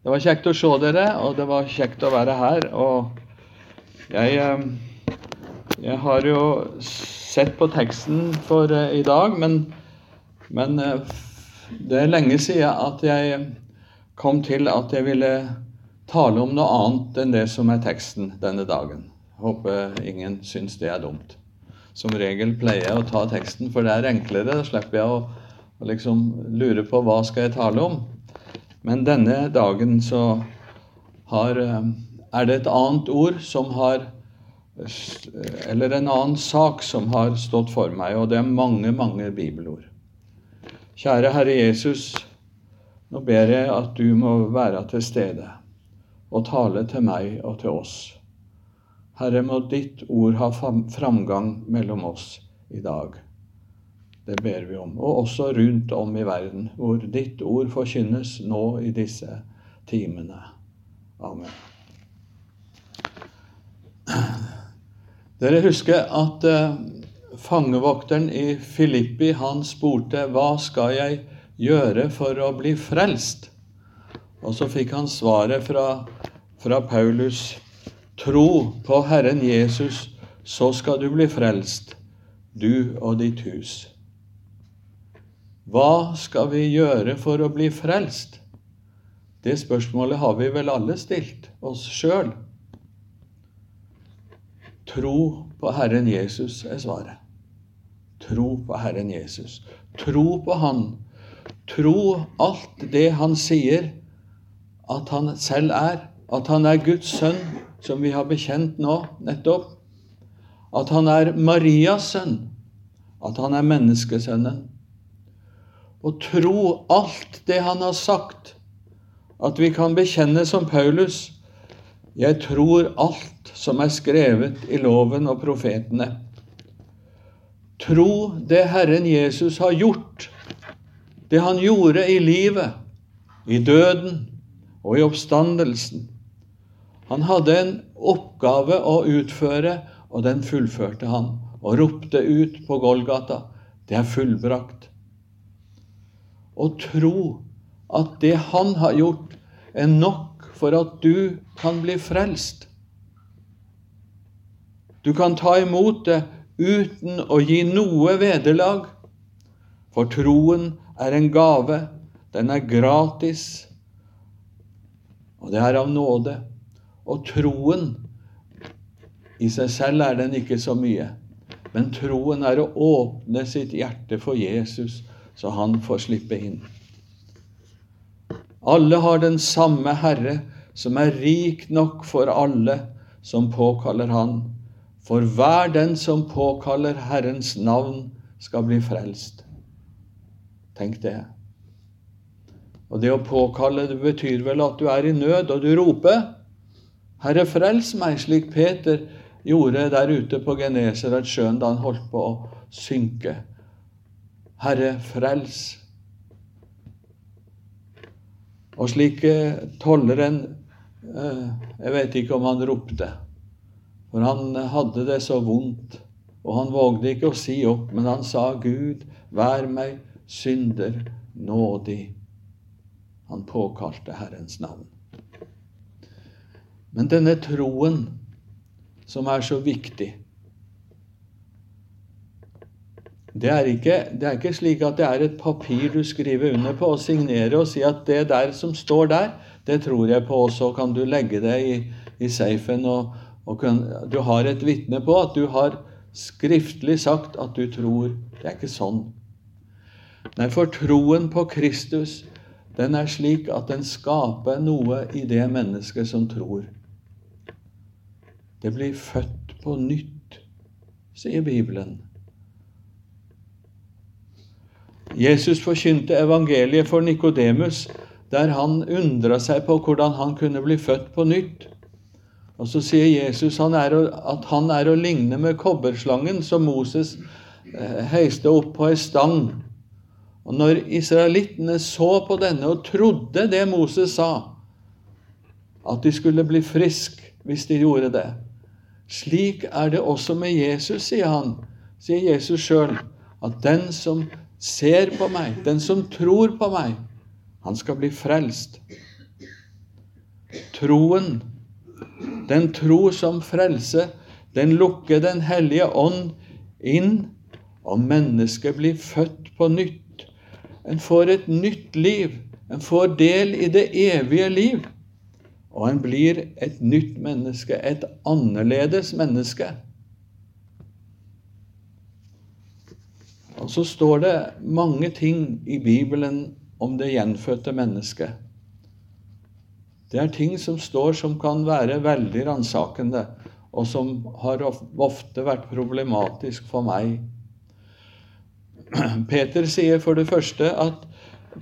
Det var kjekt å se dere, og det var kjekt å være her. Og jeg, eh, jeg har jo sett på teksten for eh, i dag, men, men eh, det er lenge siden at jeg kom til at jeg ville tale om noe annet enn det som er teksten denne dagen. Håper ingen syns det er dumt. Som regel pleier jeg å ta teksten, for det er enklere. Da slipper jeg å, å liksom lure på hva skal jeg tale om. Men denne dagen så har, eh, er det et annet ord som har Eller en annen sak som har stått for meg, og det er mange, mange bibelord. Kjære Herre Jesus, nå ber jeg at du må være til stede og tale til meg og til oss. Herre, må ditt ord ha framgang mellom oss i dag. Det ber vi om. Og også rundt om i verden, hvor ditt ord forkynnes nå i disse timene. Amen. Dere husker at uh, fangevokteren i Filippi han spurte hva skal jeg gjøre for å bli frelst? Og så fikk han svaret fra, fra Paulus. Tro på Herren Jesus, så skal du bli frelst, du og ditt hus. Hva skal vi gjøre for å bli frelst? Det spørsmålet har vi vel alle stilt oss sjøl. Tro på Herren Jesus er svaret. Tro på Herren Jesus. Tro på Han. Tro alt det Han sier at Han selv er. At Han er Guds sønn, som vi har bekjent nå nettopp. At Han er Marias sønn. At Han er menneskesønnen og tro alt det han har sagt, at vi kan bekjenne som Paulus jeg tror alt som er skrevet i loven og profetene. Tro det Herren Jesus har gjort, det han gjorde i livet, i døden og i oppstandelsen. Han hadde en oppgave å utføre, og den fullførte han, og ropte ut på Golgata det er fullbrakt og tro at det han har gjort, er nok for at du kan bli frelst. Du kan ta imot det uten å gi noe vederlag, for troen er en gave. Den er gratis, og det er av nåde. Og troen i seg selv er den ikke så mye, men troen er å åpne sitt hjerte for Jesus så han får slippe inn. Alle har den samme Herre, som er rik nok for alle som påkaller Han. For hver den som påkaller Herrens navn, skal bli frelst. Tenk det. Og det å påkalle det betyr vel at du er i nød, og du roper 'Herre, frels meg', slik Peter gjorde der ute på Genesaretsjøen da han holdt på å synke. Herre, frels. Og slik tolleren eh, Jeg vet ikke om han ropte, for han hadde det så vondt. Og han vågde ikke å si opp, men han sa, Gud, vær meg synder nådig. Han påkalte Herrens navn. Men denne troen som er så viktig, det er, ikke, det er, ikke, slik at det er et papir du skriver under på og signerer og sier at det der som står der, det tror jeg på, og så kan du legge det i, i safen, og, og kun, du har et vitne på at du har skriftlig sagt at du tror. Det er ikke sånn. Nei, for troen på Kristus, den er slik at den skaper noe i det mennesket som tror. Det blir født på nytt, sier Bibelen. Jesus forkynte evangeliet for Nikodemus, der han undra seg på hvordan han kunne bli født på nytt. Og Så sier Jesus han å, at han er å ligne med kobberslangen som Moses eh, heiste opp på ei stang. Og Når israelittene så på denne og trodde det Moses sa, at de skulle bli friske hvis de gjorde det Slik er det også med Jesus, sier han, sier Jesus sjøl, at den som ser på meg, den som tror på meg, han skal bli frelst. troen, den tro som frelse, den lukker Den hellige ånd inn, og mennesket blir født på nytt. En får et nytt liv. En får del i det evige liv. Og en blir et nytt menneske, et annerledes menneske. Og så står det mange ting i Bibelen om det gjenfødte mennesket. Det er ting som står som kan være veldig ransakende, og som har ofte vært problematisk for meg. Peter sier for det første at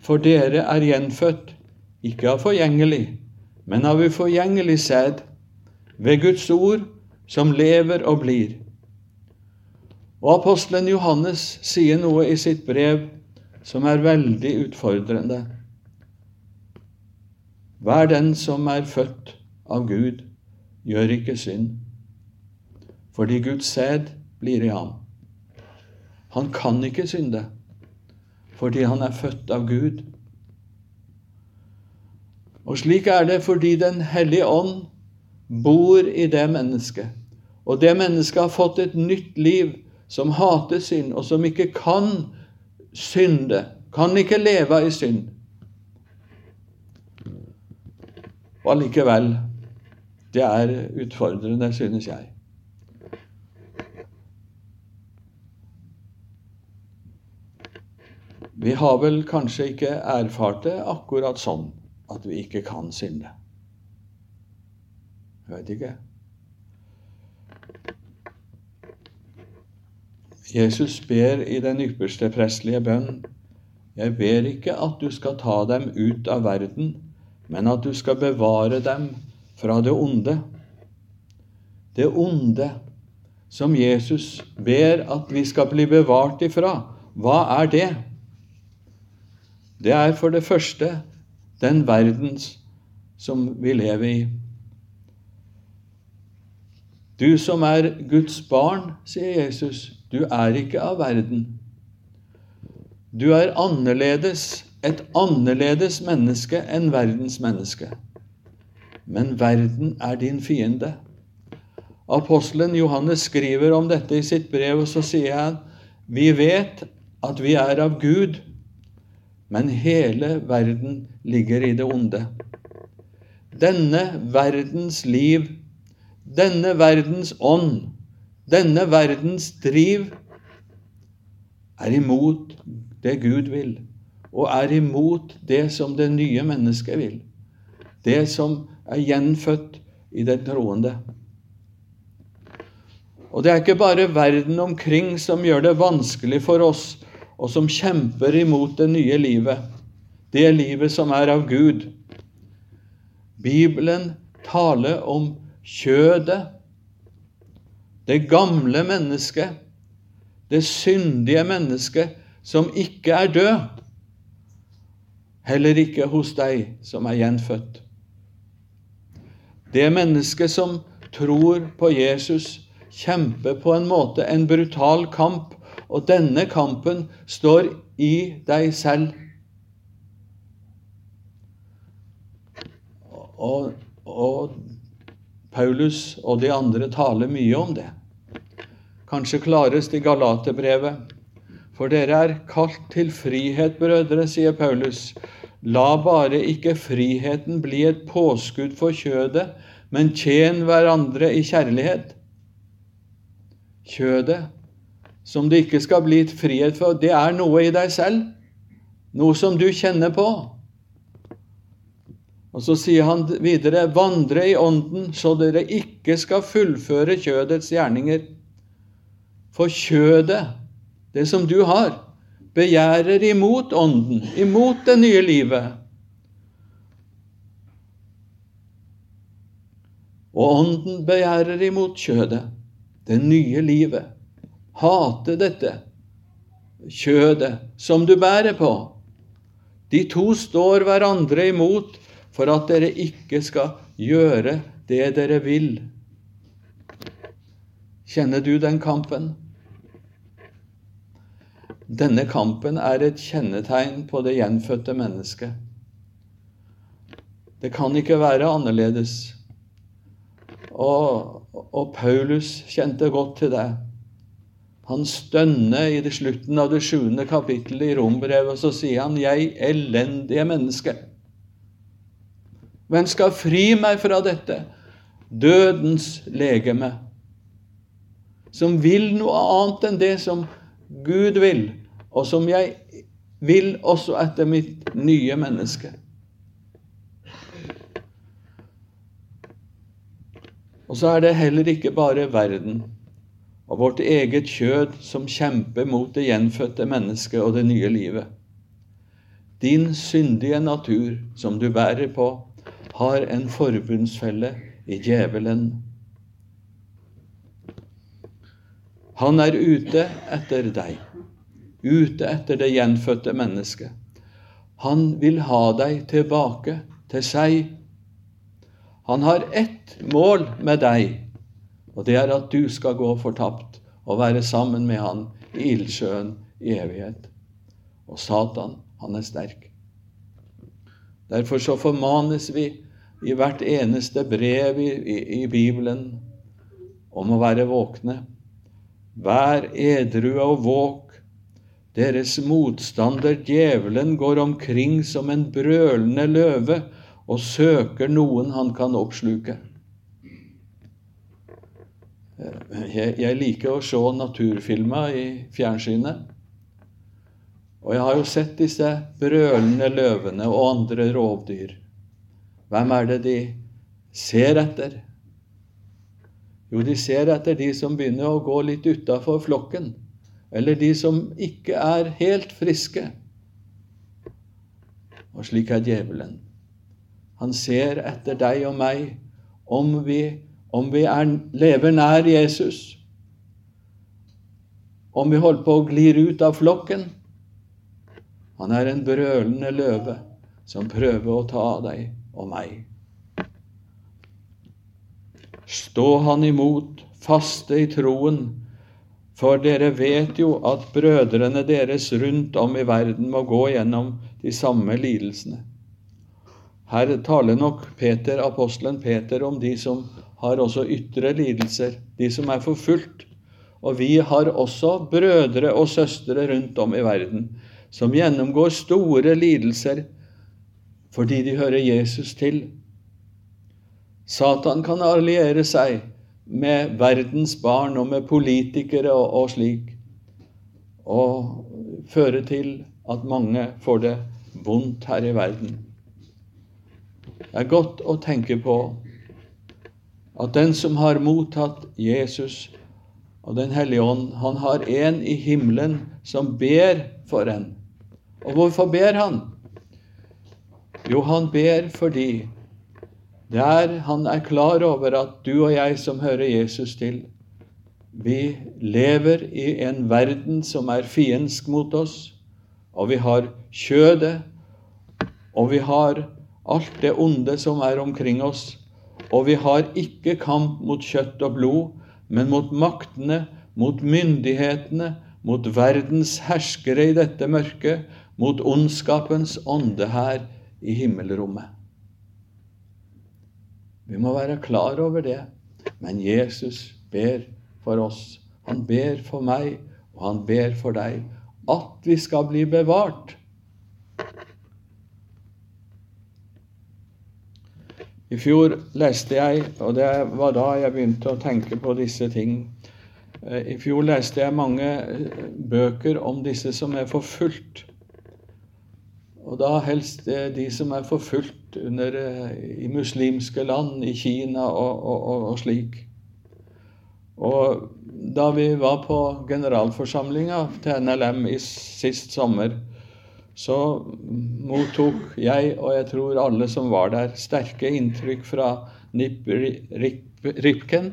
for dere er gjenfødt, ikke av forgjengelig, men av uforgjengelig sæd, ved Guds ord, som lever og blir. Og apostelen Johannes sier noe i sitt brev som er veldig utfordrende. Hver den som er født av Gud, gjør ikke synd, fordi Guds sæd blir i ham. Han kan ikke synde, fordi han er født av Gud. Og slik er det fordi Den hellige ånd bor i det mennesket. Og det mennesket har fått et nytt liv som hater synd, og som ikke kan synde, kan ikke leve i synd. Og allikevel det er utfordrende, synes jeg. Vi har vel kanskje ikke erfart det akkurat sånn at vi ikke kan synde. Jeg vet ikke. Jesus ber i den ypperste prestelige bønn Jeg ber ikke at du skal ta dem ut av verden, men at du skal bevare dem fra det onde. Det onde som Jesus ber at vi skal bli bevart ifra, hva er det? Det er for det første den verdens som vi lever i. Du som er Guds barn, sier Jesus, du er ikke av verden. Du er annerledes, et annerledes menneske enn verdens menneske. Men verden er din fiende. Apostelen Johannes skriver om dette i sitt brev, og så sier han vi vet at vi er av Gud, men hele verden ligger i det onde. Denne verdens liv, denne verdens ånd, denne verdens driv er imot det Gud vil, og er imot det som det nye mennesket vil. Det som er gjenfødt i den troende. Og det er ikke bare verden omkring som gjør det vanskelig for oss, og som kjemper imot det nye livet, det livet som er av Gud. Bibelen taler om kjødet det gamle mennesket, det syndige mennesket som ikke er død. Heller ikke hos deg som er gjenfødt. Det mennesket som tror på Jesus, kjemper på en måte en brutal kamp, og denne kampen står i deg selv. Og, og Paulus og de andre taler mye om det kanskje klarest i Galaterbrevet. For dere er kalt til frihet, brødre, sier Paulus. La bare ikke friheten bli et påskudd for kjødet, men tjen hverandre i kjærlighet. Kjødet, som det ikke skal bli et frihet for, det er noe i deg selv. Noe som du kjenner på. Og så sier han videre, vandre i ånden, så dere ikke skal fullføre kjødets gjerninger. For kjødet, det som du har, begjærer imot ånden, imot det nye livet. Og ånden begjærer imot kjødet, det nye livet. Hate dette kjødet som du bærer på. De to står hverandre imot for at dere ikke skal gjøre det dere vil. Kjenner du den kampen? Denne kampen er et kjennetegn på det gjenfødte mennesket. Det kan ikke være annerledes. Og, og Paulus kjente godt til det. Han stønner i slutten av det sjuende kapittelet i Rombrevet, og så sier han 'Jeg elendige menneske'. Hvem skal fri meg fra dette? Dødens legeme, som vil noe annet enn det som Gud vil, og som jeg vil også etter mitt nye menneske. Og så er det heller ikke bare verden og vårt eget kjød som kjemper mot det gjenfødte mennesket og det nye livet. Din syndige natur, som du bærer på, har en forbundsfelle i djevelen. Han er ute etter deg, ute etter det gjenfødte mennesket. Han vil ha deg tilbake til seg. Han har ett mål med deg, og det er at du skal gå fortapt og være sammen med han i ildsjøen i evighet. Og Satan, han er sterk. Derfor så formanes vi i hvert eneste brev i, i, i Bibelen om å være våkne. Vær edrue og våk. Deres motstander, djevelen, går omkring som en brølende løve og søker noen han kan oppsluke. Jeg, jeg liker å se naturfilmer i fjernsynet. Og jeg har jo sett disse brølende løvene og andre rovdyr. Hvem er det de ser etter? Jo, de ser etter de som begynner å gå litt utafor flokken, eller de som ikke er helt friske. Og slik er djevelen. Han ser etter deg og meg om vi om vi er, lever nær Jesus, om vi holder på å glir ut av flokken. Han er en brølende løve som prøver å ta deg og meg. Stå han imot, faste i troen, for dere vet jo at brødrene deres rundt om i verden må gå gjennom de samme lidelsene. Her taler nok Peter, apostelen Peter om de som har også ytre lidelser, de som er forfulgt. Og vi har også brødre og søstre rundt om i verden som gjennomgår store lidelser fordi de hører Jesus til. Satan kan alliere seg med verdens barn og med politikere og, og slik, og føre til at mange får det vondt her i verden. Det er godt å tenke på at den som har mottatt Jesus og Den hellige ånd, han har en i himmelen som ber for en. Og hvorfor ber han? Jo, han ber fordi der han er klar over at du og jeg som hører Jesus til, vi lever i en verden som er fiendsk mot oss, og vi har kjødet, og vi har alt det onde som er omkring oss, og vi har ikke kamp mot kjøtt og blod, men mot maktene, mot myndighetene, mot verdens herskere i dette mørket, mot ondskapens ånde her i himmelrommet. Vi må være klar over det. Men Jesus ber for oss. Han ber for meg, og han ber for deg, at vi skal bli bevart I fjor leste jeg, og det var da jeg begynte å tenke på disse ting eh, I fjor leste jeg mange eh, bøker om disse som er forfulgt. Og da helst de som er forfulgt under, eh, i muslimske land, i Kina og, og, og slik. Og da vi var på generalforsamlinga til NLM i sist sommer, så mottok jeg, og jeg tror alle som var der, sterke inntrykk fra Nip Ripken,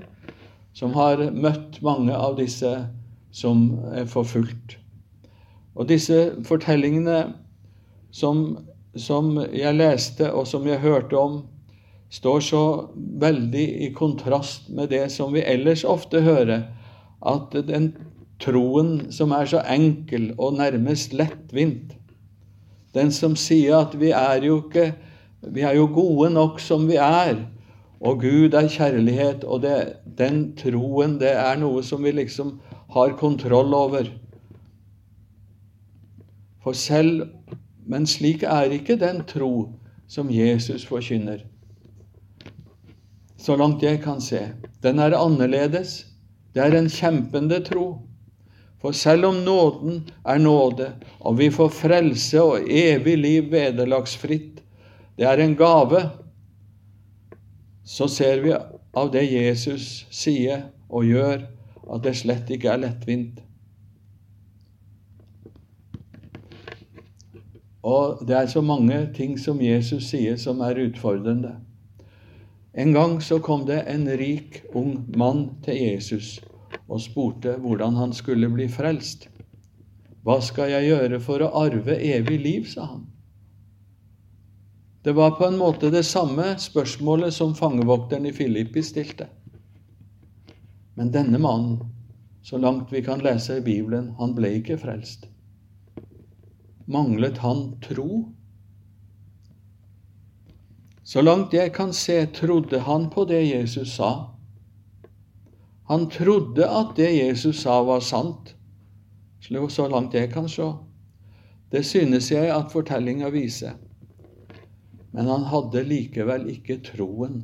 som har møtt mange av disse som er forfulgt. Og disse fortellingene som, som jeg leste, og som jeg hørte om, står så veldig i kontrast med det som vi ellers ofte hører, at den troen som er så enkel og nærmest lettvint, den som sier at vi er jo ikke Vi er jo gode nok som vi er. Og Gud er kjærlighet, og det, den troen, det er noe som vi liksom har kontroll over. For selv Men slik er ikke den tro som Jesus forkynner. Så langt jeg kan se. Den er annerledes. Det er en kjempende tro. For selv om nåden er nåde, og vi får frelse og evig liv vederlagsfritt, det er en gave, så ser vi av det Jesus sier og gjør, at det slett ikke er lettvint. Og det er så mange ting som Jesus sier, som er utfordrende. En gang så kom det en rik, ung mann til Jesus og spurte hvordan han skulle bli frelst. Hva skal jeg gjøre for å arve evig liv, sa han. Det var på en måte det samme spørsmålet som fangevokteren i Filippi stilte. Men denne mannen, så langt vi kan lese i Bibelen, han ble ikke frelst. Manglet han tro? Så langt jeg kan se, trodde han på det Jesus sa. Han trodde at det Jesus sa, var sant, så langt jeg kan se. Det synes jeg at fortellinga viser. Men han hadde likevel ikke troen.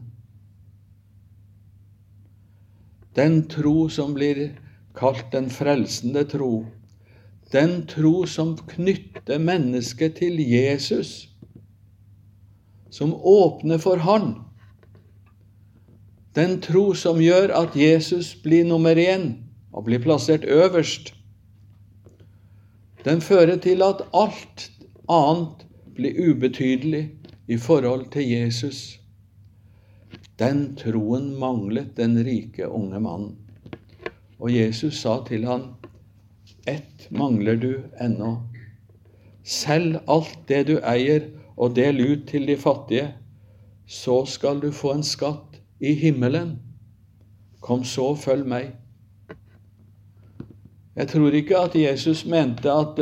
Den tro som blir kalt den frelsende tro, den tro som knytter mennesket til Jesus, som åpner for Han. Den tro som gjør at Jesus blir nummer én og blir plassert øverst. Den fører til at alt annet blir ubetydelig i forhold til Jesus. Den troen manglet den rike unge mannen. Og Jesus sa til han, ett mangler du ennå. Selg alt det du eier, og del ut til de fattige. Så skal du få en skatt i himmelen. Kom så, følg meg. Jeg tror ikke at Jesus mente at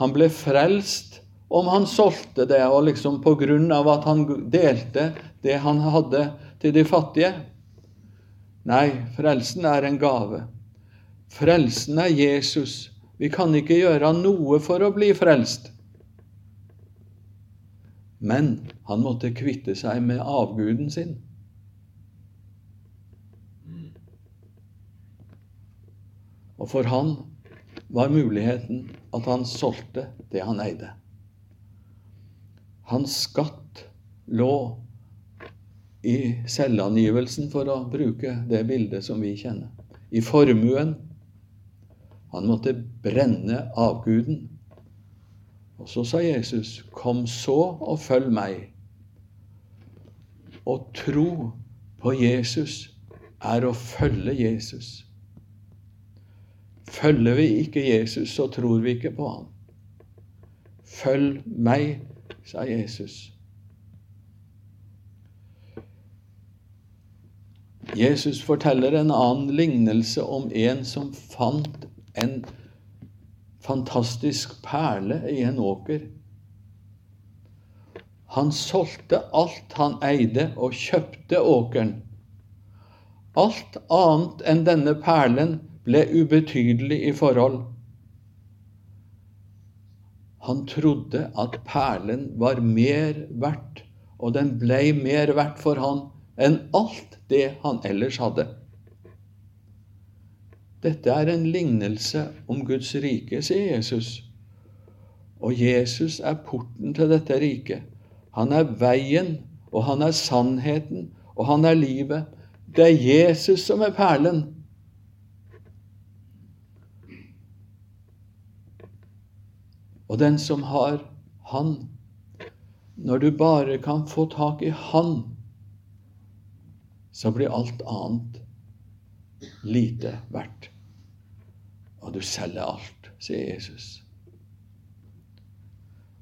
han ble frelst om han solgte det, og liksom på grunn av at han delte det han hadde til de fattige. Nei, frelsen er en gave. Frelsen er Jesus vi kan ikke gjøre noe for å bli frelst. Men han måtte kvitte seg med avguden sin. Og for han var muligheten at han solgte det han eide. Hans skatt lå i selvangivelsen, for å bruke det bildet som vi kjenner. I formuen han måtte brenne avguden. Og så sa Jesus, 'Kom så og følg meg'. Å tro på Jesus er å følge Jesus. Følger vi ikke Jesus, så tror vi ikke på ham. Følg meg, sa Jesus. Jesus forteller en annen lignelse om en som fant en fantastisk perle i en åker. Han solgte alt han eide, og kjøpte åkeren. Alt annet enn denne perlen ble ubetydelig i forhold. Han trodde at perlen var mer verdt, og den ble mer verdt for han enn alt det han ellers hadde. Dette er en lignelse om Guds rike, sier Jesus. Og Jesus er porten til dette riket. Han er veien, og han er sannheten, og han er livet. Det er Jesus som er perlen. Og den som har Han Når du bare kan få tak i Han, så blir alt annet lite verdt. Og du selger alt, sier Jesus.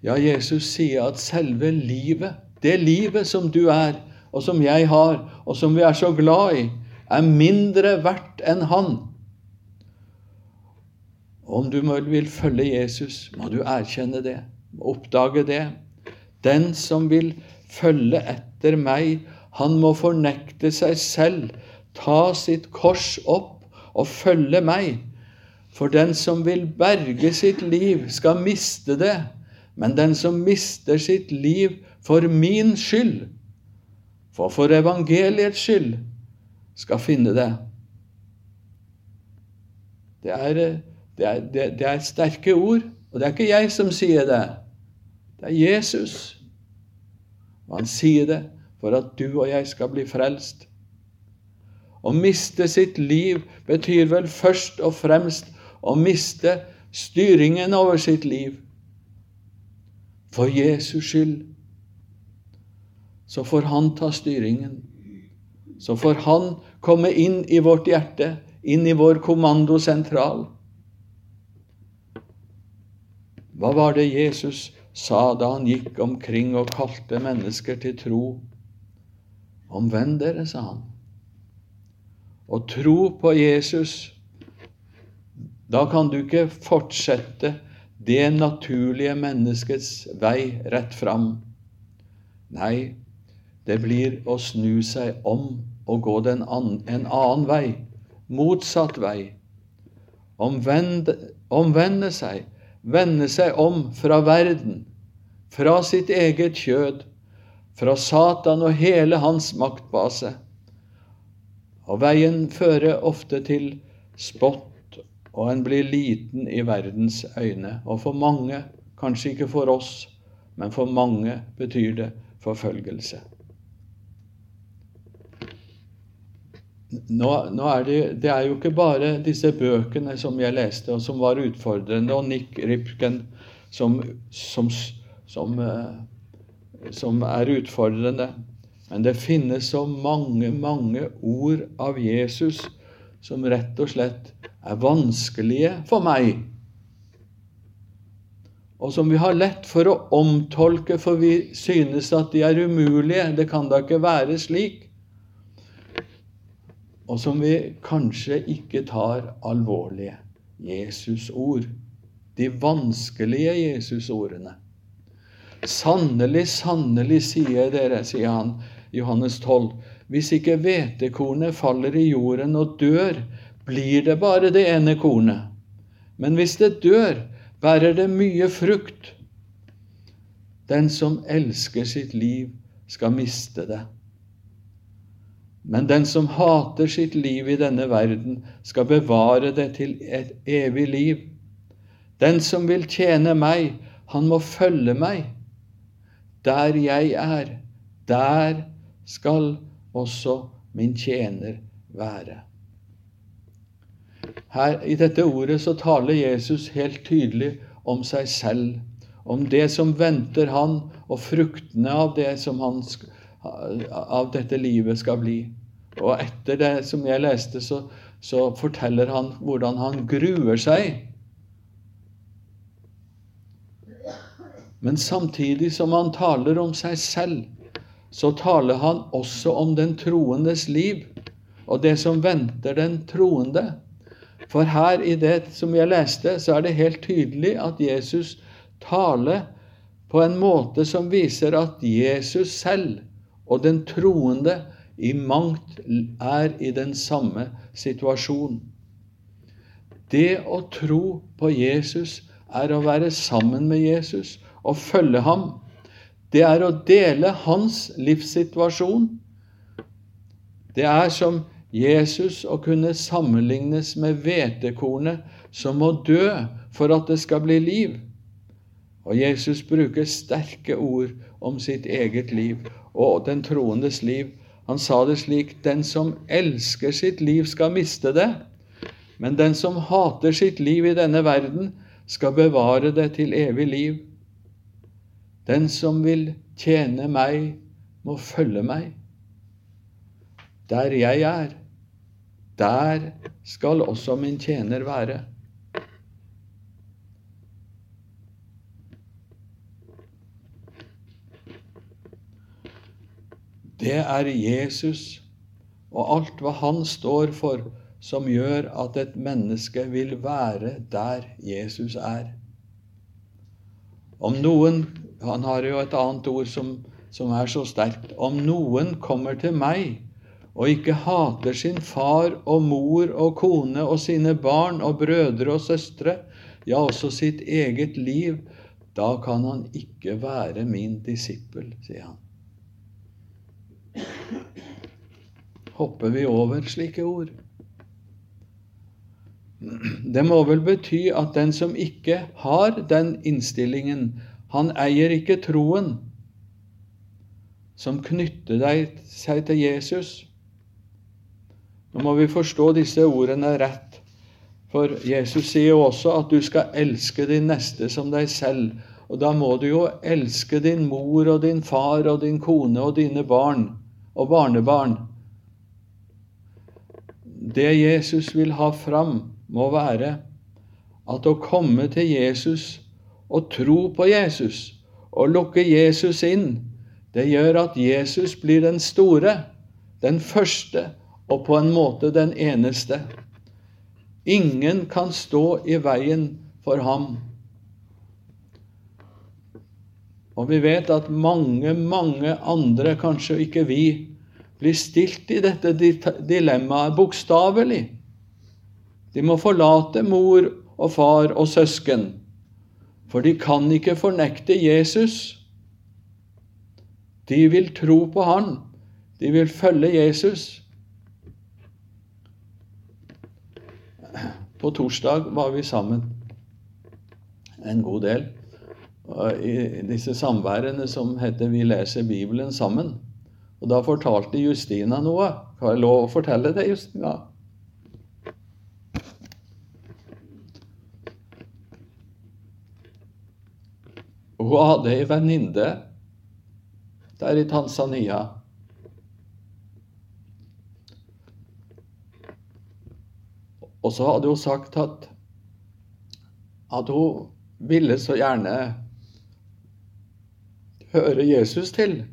Ja, Jesus sier at selve livet, det livet som du er, og som jeg har, og som vi er så glad i, er mindre verdt enn Han. Om du vil følge Jesus, må du erkjenne det, oppdage det. Den som vil følge etter meg, han må fornekte seg selv, ta sitt kors opp og følge meg. For den som vil berge sitt liv, skal miste det, men den som mister sitt liv for min skyld, for for evangeliets skyld, skal finne det. Det er, det, er, det er, sterke ord, og det er ikke jeg som sier det. Det er Jesus. Og han sier det for at du og jeg skal bli frelst. Å miste sitt liv betyr vel først og fremst å miste styringen over sitt liv. For Jesus skyld. Så får han ta styringen. Så får han komme inn i vårt hjerte, inn i vår kommandosentral. Hva var det Jesus sa da han gikk omkring og kalte mennesker til tro? Omvend dere, sa han. Å tro på Jesus, da kan du ikke fortsette det naturlige menneskets vei rett fram. Nei, det blir å snu seg om og gå en annen vei motsatt vei. Omvende, omvende seg, vende seg om fra verden, fra sitt eget kjød, fra Satan og hele hans maktbase. Og veien fører ofte til spott, og en blir liten i verdens øyne. Og for mange, kanskje ikke for oss, men for mange betyr det forfølgelse. nå, nå er det, det, er jo ikke bare disse bøkene som jeg leste, og som var utfordrende, og Nick Ripken som, som, som, eh, som er utfordrende. Men det finnes så mange, mange ord av Jesus som rett og slett er vanskelige for meg. Og som vi har lett for å omtolke, for vi synes at de er umulige. Det kan da ikke være slik og som vi kanskje ikke tar alvorlige. Jesus' ord. De vanskelige Jesus-ordene. Sannelig, sannelig, sier dere, sier han, Johannes 12, hvis ikke hvetekornet faller i jorden og dør, blir det bare det ene kornet. Men hvis det dør, bærer det mye frukt. Den som elsker sitt liv, skal miste det. Men den som hater sitt liv i denne verden, skal bevare det til et evig liv. Den som vil tjene meg, han må følge meg. Der jeg er, der skal også min tjener være. Her, I dette ordet så taler Jesus helt tydelig om seg selv, om det som venter han, og fruktene av det som han av dette livet skal bli. Og etter det som jeg leste, så, så forteller han hvordan han gruer seg. Men samtidig som han taler om seg selv, så taler han også om den troendes liv og det som venter den troende. For her i det som jeg leste, så er det helt tydelig at Jesus taler på en måte som viser at Jesus selv og den troende i mangt er i den samme situasjon. Det å tro på Jesus er å være sammen med Jesus og følge ham. Det er å dele hans livssituasjon. Det er som Jesus å kunne sammenlignes med hvetekornet som må dø for at det skal bli liv. Og Jesus bruker sterke ord om sitt eget liv og den troendes liv han sa det slik Den som elsker sitt liv, skal miste det. Men den som hater sitt liv i denne verden, skal bevare det til evig liv. Den som vil tjene meg, må følge meg. Der jeg er, der skal også min tjener være. Det er Jesus og alt hva han står for, som gjør at et menneske vil være der Jesus er. Om noen Han har jo et annet ord som som er så sterkt. Om noen kommer til meg og ikke hater sin far og mor og kone og sine barn og brødre og søstre, ja, også sitt eget liv, da kan han ikke være min disippel, sier han. Hopper vi over slike ord? Det må vel bety at den som ikke har den innstillingen, han eier ikke troen som knytter deg, seg til Jesus. Nå må vi forstå disse ordene rett, for Jesus sier jo også at du skal elske din neste som deg selv. Og da må du jo elske din mor og din far og din kone og dine barn og barnebarn. Det Jesus vil ha fram, må være at å komme til Jesus og tro på Jesus og lukke Jesus inn, det gjør at Jesus blir den store, den første og på en måte den eneste. Ingen kan stå i veien for ham. Og vi vet at mange, mange andre, kanskje ikke vi, blir stilt i dette dilemmaet bokstavelig. De må forlate mor og far og søsken, for de kan ikke fornekte Jesus. De vil tro på Han. De vil følge Jesus. På torsdag var vi sammen en god del i disse samværene som heter 'Vi leser Bibelen sammen'. Og Da fortalte Justina noe. Har jeg lov å fortelle det, Justina? Hun hadde ei venninne der i Tanzania. Og så hadde hun sagt at, at hun ville så gjerne høre Jesus til.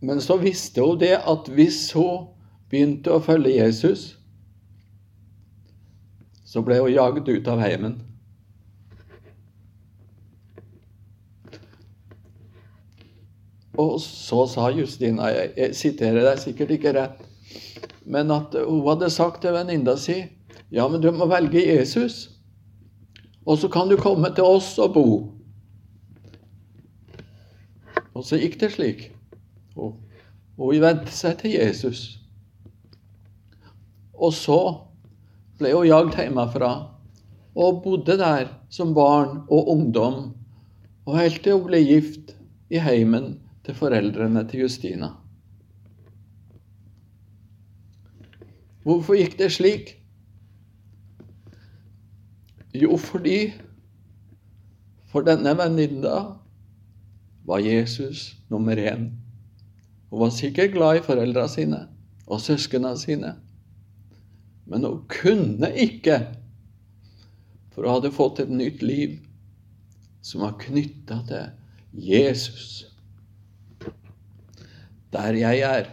Men så visste hun det at hvis hun begynte å følge Jesus, så ble hun jagd ut av heimen. Og så sa Justina, jeg, siterer deg sikkert ikke rett, men at hun hadde sagt til venninna si ja, men du må velge Jesus, og så kan du komme til oss og bo. Og så gikk det slik. Hun vendte seg til Jesus. Og så ble jo jagd hjemmefra og bodde der som barn og ungdom, og helt til hun ble gift i heimen til foreldrene til Justina. Hvorfor gikk det slik? Jo, fordi for denne venninna var Jesus nummer én. Hun var sikkert glad i foreldra sine og søsknene sine. Men hun kunne ikke, for hun hadde fått et nytt liv som var knytta til Jesus. Der jeg er,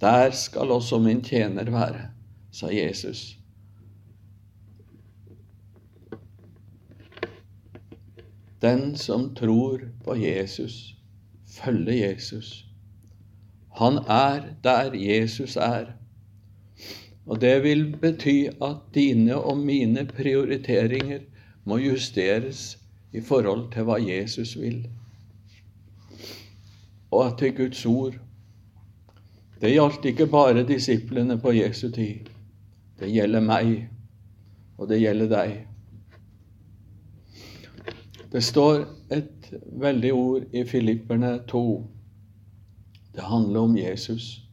der skal også min tjener være, sa Jesus. Den som tror på Jesus, følger Jesus. Han er der Jesus er. Og det vil bety at dine og mine prioriteringer må justeres i forhold til hva Jesus vil. Og at til Guds ord Det gjaldt ikke bare disiplene på Jesu tid. Det gjelder meg, og det gjelder deg. Det står et veldig ord i Filipperne 2. Det handler om Jesus.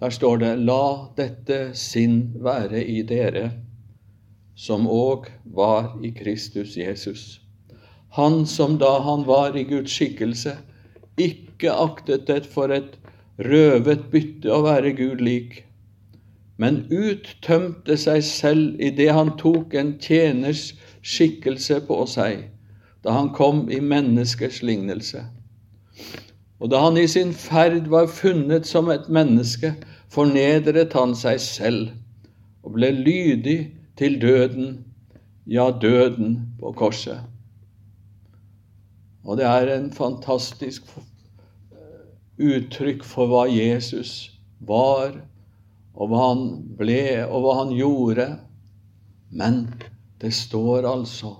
Der står det:" La dette sinn være i dere, som òg var i Kristus Jesus. Han som da han var i Guds skikkelse, ikke aktet det for et røvet bytte å være Gud lik, men uttømte seg selv idet han tok en tjeners skikkelse på seg, da han kom i menneskers lignelse. Og da han i sin ferd var funnet som et menneske, fornedret han seg selv og ble lydig til døden, ja, døden på korset. Og det er en fantastisk uttrykk for hva Jesus var, og hva han ble, og hva han gjorde. Men det står altså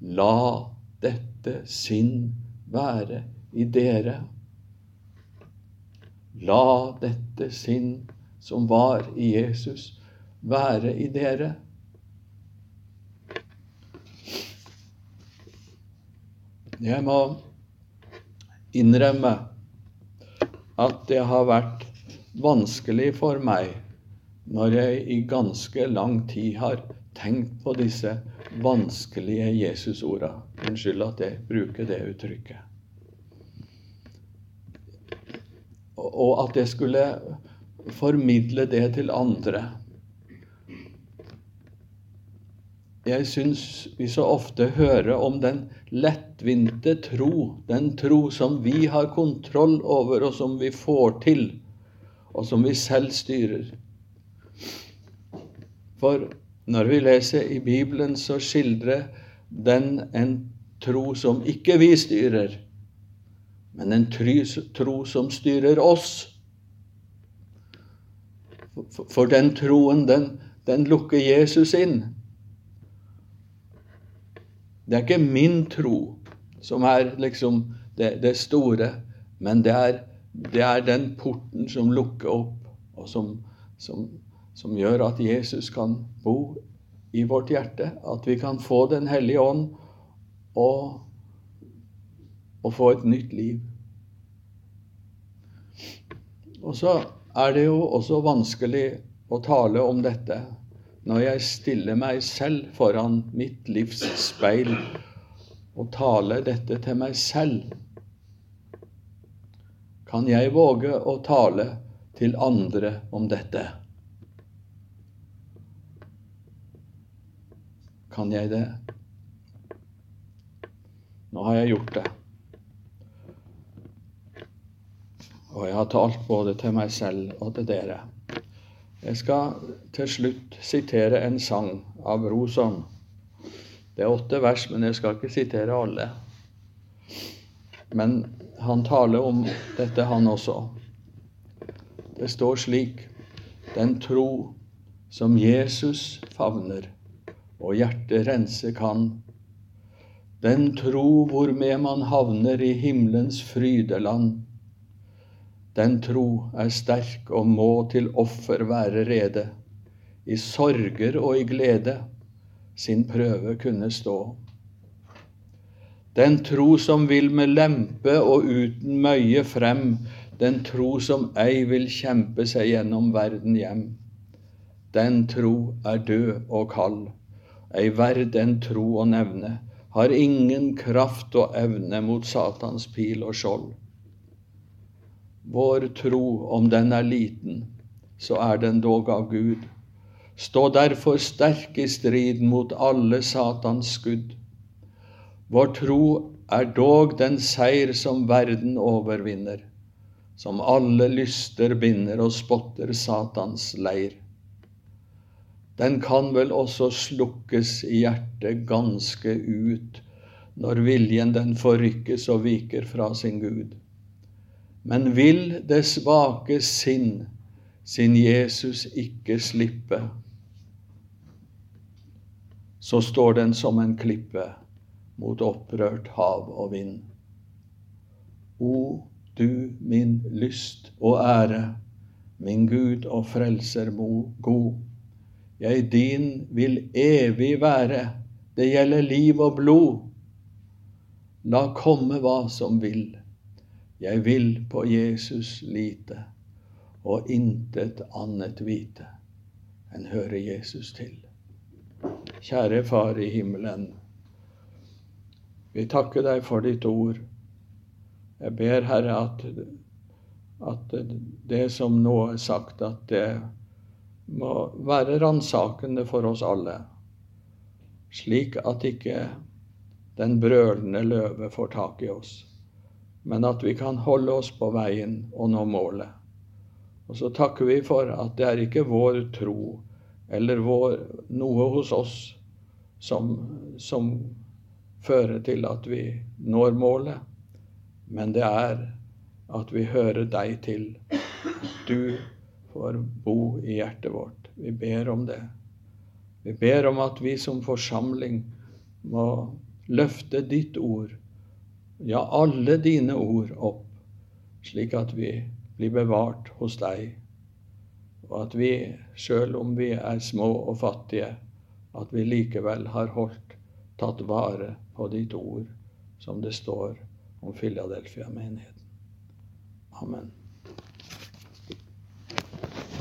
La dette sinn være i dere. La dette sinn som var i Jesus, være i dere. Jeg må innrømme at det har vært vanskelig for meg når jeg i ganske lang tid har tenkt på disse vanskelige Jesusorda. Unnskyld at jeg bruker det uttrykket. Og at jeg skulle formidle det til andre. Jeg syns vi så ofte hører om den lettvinte tro, den tro som vi har kontroll over, og som vi får til, og som vi selv styrer. For når vi leser i Bibelen, så skildrer den en tro som ikke vi styrer, men en tro som styrer oss. For den troen, den, den lukker Jesus inn. Det er ikke min tro som er liksom det, det store, men det er, det er, den porten som lukker opp, og som, som, som, gjør at Jesus kan bo i vårt hjerte. At vi kan få Den hellige ånd og, og få et nytt liv. Og så er det jo også vanskelig å tale om dette når jeg stiller meg selv foran mitt livs speil og taler dette til meg selv, kan jeg våge å tale til andre om dette? Kan jeg det? Nå har jeg gjort det. Og jeg har talt både til meg selv og til dere. Jeg skal til slutt sitere en sang av Roson. Det er åtte vers, men jeg skal ikke sitere alle. Men han taler om dette, han også. Det står slik Den tro som Jesus favner, og hjertet rense kan. Den tro hvormed man havner i himmelens frydeland den tro er sterk og må til offer være rede. I sorger og i glede sin prøve kunne stå. Den tro som vil med lempe og uten møye frem, den tro som ei vil kjempe seg gjennom verden hjem. Den tro er død og kald, ei verd en tro å nevne, har ingen kraft og evne mot Satans pil og skjold. Vår tro, om den er liten, så er den dog av Gud. Stå derfor sterk i strid mot alle Satans skudd. Vår tro er dog den seier som verden overvinner, som alle lyster binder og spotter Satans leir. Den kan vel også slukkes i hjertet ganske ut, når viljen den forrykkes og viker fra sin Gud. Men vil det svake sinn sin Jesus ikke slippe, så står den som en klippe mot opprørt hav og vind. O du min lyst og ære, min Gud og frelser god. Jeg din vil evig være, det gjelder liv og blod. La komme hva som vil. Jeg vil på Jesus lite og intet annet vite enn høre Jesus til. Kjære Far i himmelen. Vi takker deg for ditt ord. Jeg ber, Herre, at, at det som nå er sagt, at det må være ransakende for oss alle, slik at ikke den brølende løve får tak i oss men at vi kan holde oss på veien og nå målet. Og så takker vi for at det er ikke vår tro eller vår, noe hos oss som, som fører til at vi når målet, men det er at vi hører deg til. Du får bo i hjertet vårt. Vi ber om det. Vi ber om at vi som forsamling må løfte ditt ord, ja, alle dine ord opp, slik at vi blir bevart hos deg, og at vi, sjøl om vi er små og fattige, at vi likevel har holdt, tatt vare på ditt ord, som det står om Filadelfia-menigheten. Amen.